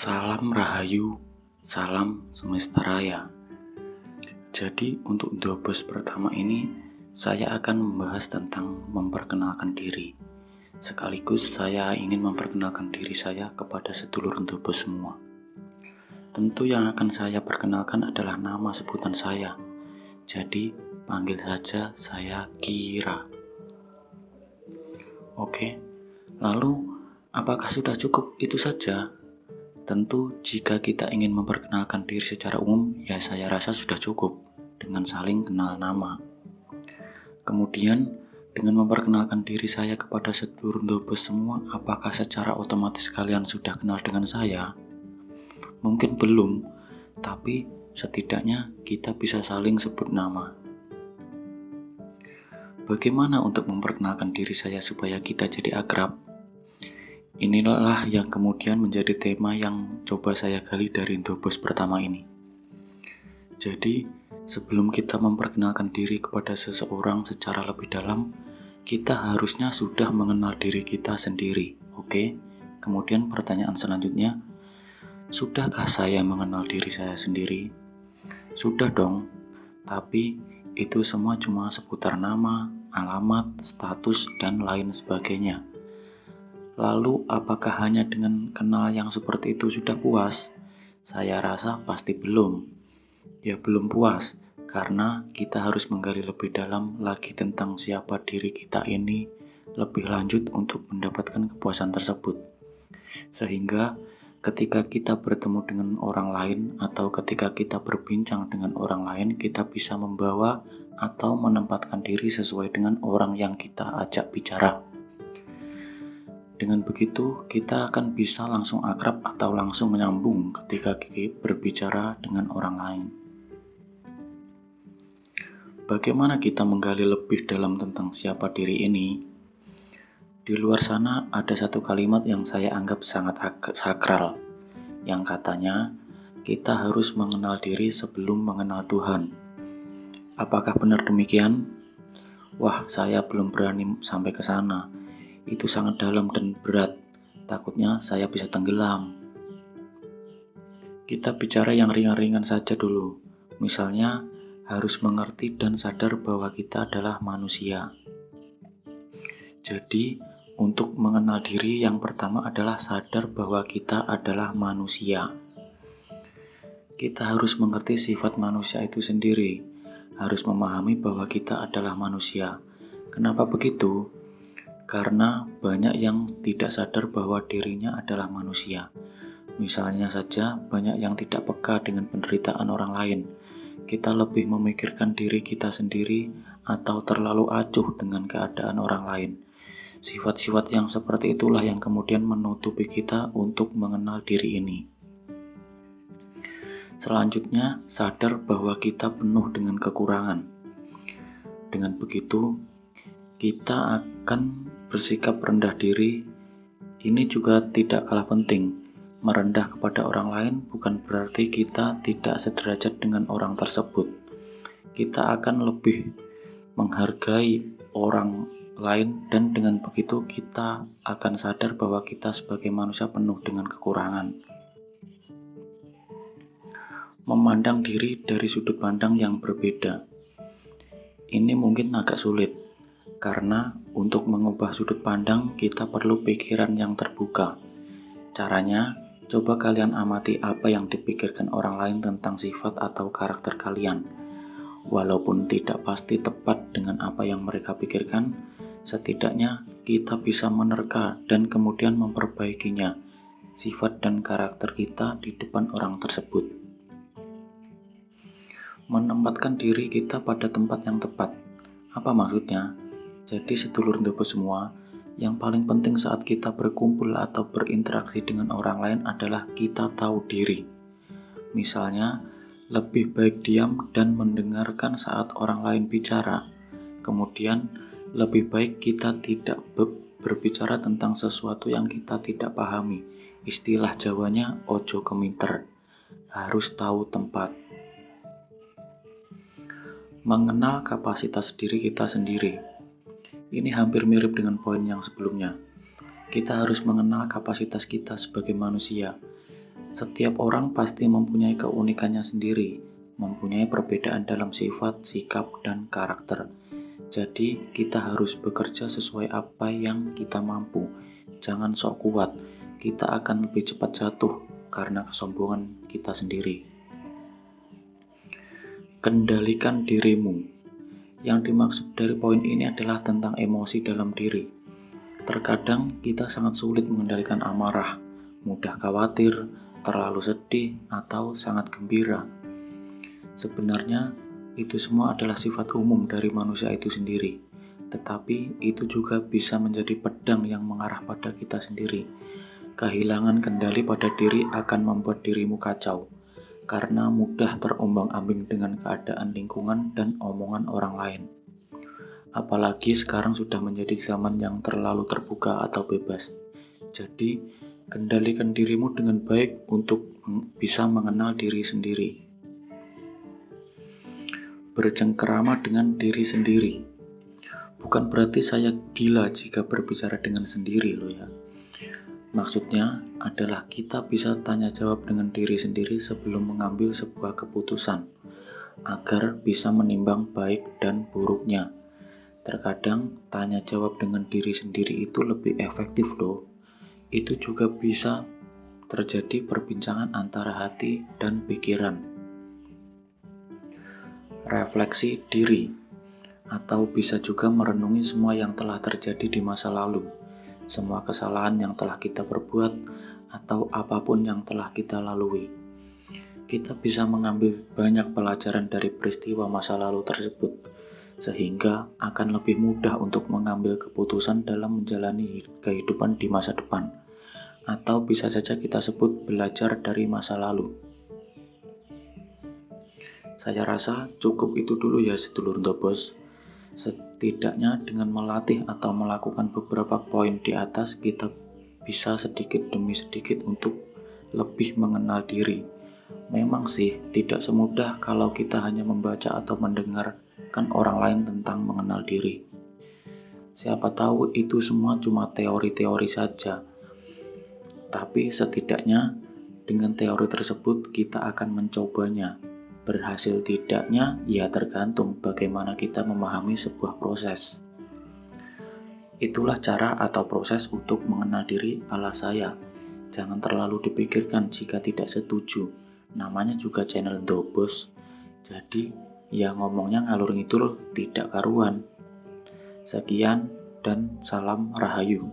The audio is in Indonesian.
Salam Rahayu, salam semesta raya. Jadi untuk dobos pertama ini saya akan membahas tentang memperkenalkan diri. Sekaligus saya ingin memperkenalkan diri saya kepada sedulur dobos semua. Tentu yang akan saya perkenalkan adalah nama sebutan saya. Jadi panggil saja saya Kira. Oke, lalu apakah sudah cukup itu saja? Tentu, jika kita ingin memperkenalkan diri secara umum, ya saya rasa sudah cukup dengan saling kenal nama. Kemudian, dengan memperkenalkan diri saya kepada sedulur dobes semua, apakah secara otomatis kalian sudah kenal dengan saya? Mungkin belum, tapi setidaknya kita bisa saling sebut nama. Bagaimana untuk memperkenalkan diri saya supaya kita jadi akrab? Inilah yang kemudian menjadi tema yang coba saya gali dari Indobos pertama ini. Jadi, sebelum kita memperkenalkan diri kepada seseorang secara lebih dalam, kita harusnya sudah mengenal diri kita sendiri. Oke, kemudian pertanyaan selanjutnya, sudahkah saya mengenal diri saya sendiri? Sudah dong, tapi itu semua cuma seputar nama, alamat, status, dan lain sebagainya. Lalu, apakah hanya dengan kenal yang seperti itu sudah puas? Saya rasa pasti belum. Ya, belum puas karena kita harus menggali lebih dalam lagi tentang siapa diri kita ini lebih lanjut untuk mendapatkan kepuasan tersebut. Sehingga ketika kita bertemu dengan orang lain atau ketika kita berbincang dengan orang lain, kita bisa membawa atau menempatkan diri sesuai dengan orang yang kita ajak bicara. Dengan begitu, kita akan bisa langsung akrab atau langsung menyambung ketika kita berbicara dengan orang lain. Bagaimana kita menggali lebih dalam tentang siapa diri ini? Di luar sana ada satu kalimat yang saya anggap sangat sakral, yang katanya kita harus mengenal diri sebelum mengenal Tuhan. Apakah benar demikian? Wah, saya belum berani sampai ke sana itu sangat dalam dan berat. Takutnya saya bisa tenggelam. Kita bicara yang ringan-ringan saja dulu. Misalnya, harus mengerti dan sadar bahwa kita adalah manusia. Jadi, untuk mengenal diri yang pertama adalah sadar bahwa kita adalah manusia. Kita harus mengerti sifat manusia itu sendiri, harus memahami bahwa kita adalah manusia. Kenapa begitu? Karena banyak yang tidak sadar bahwa dirinya adalah manusia. Misalnya saja, banyak yang tidak peka dengan penderitaan orang lain. Kita lebih memikirkan diri kita sendiri atau terlalu acuh dengan keadaan orang lain. Sifat-sifat yang seperti itulah yang kemudian menutupi kita untuk mengenal diri ini. Selanjutnya, sadar bahwa kita penuh dengan kekurangan. Dengan begitu, kita akan Bersikap rendah diri ini juga tidak kalah penting. Merendah kepada orang lain bukan berarti kita tidak sederajat dengan orang tersebut. Kita akan lebih menghargai orang lain dan dengan begitu kita akan sadar bahwa kita sebagai manusia penuh dengan kekurangan. Memandang diri dari sudut pandang yang berbeda. Ini mungkin agak sulit karena untuk mengubah sudut pandang kita perlu pikiran yang terbuka. Caranya, coba kalian amati apa yang dipikirkan orang lain tentang sifat atau karakter kalian. Walaupun tidak pasti tepat dengan apa yang mereka pikirkan, setidaknya kita bisa menerka dan kemudian memperbaikinya, sifat dan karakter kita di depan orang tersebut. Menempatkan diri kita pada tempat yang tepat. Apa maksudnya? Jadi sedulur dopo semua, yang paling penting saat kita berkumpul atau berinteraksi dengan orang lain adalah kita tahu diri. Misalnya, lebih baik diam dan mendengarkan saat orang lain bicara. Kemudian, lebih baik kita tidak berbicara tentang sesuatu yang kita tidak pahami. Istilah Jawanya ojo keminter. Harus tahu tempat. Mengenal kapasitas diri kita sendiri. Ini hampir mirip dengan poin yang sebelumnya. Kita harus mengenal kapasitas kita sebagai manusia. Setiap orang pasti mempunyai keunikannya sendiri, mempunyai perbedaan dalam sifat, sikap, dan karakter. Jadi, kita harus bekerja sesuai apa yang kita mampu. Jangan sok kuat, kita akan lebih cepat jatuh karena kesombongan kita sendiri. Kendalikan dirimu. Yang dimaksud dari poin ini adalah tentang emosi dalam diri. Terkadang kita sangat sulit mengendalikan amarah, mudah khawatir, terlalu sedih, atau sangat gembira. Sebenarnya, itu semua adalah sifat umum dari manusia itu sendiri, tetapi itu juga bisa menjadi pedang yang mengarah pada kita sendiri. Kehilangan kendali pada diri akan membuat dirimu kacau karena mudah terombang-ambing dengan keadaan lingkungan dan omongan orang lain. Apalagi sekarang sudah menjadi zaman yang terlalu terbuka atau bebas. Jadi, kendalikan dirimu dengan baik untuk bisa mengenal diri sendiri. Bercengkerama dengan diri sendiri. Bukan berarti saya gila jika berbicara dengan sendiri loh ya. Maksudnya adalah kita bisa tanya jawab dengan diri sendiri sebelum mengambil sebuah keputusan, agar bisa menimbang baik dan buruknya. Terkadang tanya jawab dengan diri sendiri itu lebih efektif loh. Itu juga bisa terjadi perbincangan antara hati dan pikiran. Refleksi diri atau bisa juga merenungi semua yang telah terjadi di masa lalu semua kesalahan yang telah kita perbuat, atau apa pun yang telah kita lalui. Kita bisa mengambil banyak pelajaran dari peristiwa masa lalu tersebut, sehingga akan lebih mudah untuk mengambil keputusan dalam menjalani kehidupan di masa depan, atau bisa saja kita sebut belajar dari masa lalu. Saya rasa cukup itu dulu ya sedulur Dobos. Setidaknya dengan melatih atau melakukan beberapa poin di atas, kita bisa sedikit demi sedikit untuk lebih mengenal diri. Memang sih tidak semudah kalau kita hanya membaca atau mendengarkan orang lain tentang mengenal diri. Siapa tahu itu semua cuma teori-teori saja. Tapi setidaknya dengan teori tersebut kita akan mencobanya Berhasil tidaknya, ya tergantung bagaimana kita memahami sebuah proses. Itulah cara atau proses untuk mengenal diri ala saya. Jangan terlalu dipikirkan jika tidak setuju. Namanya juga channel Dobos. Jadi, ya ngomongnya ngalur ngidul tidak karuan. Sekian dan salam rahayu.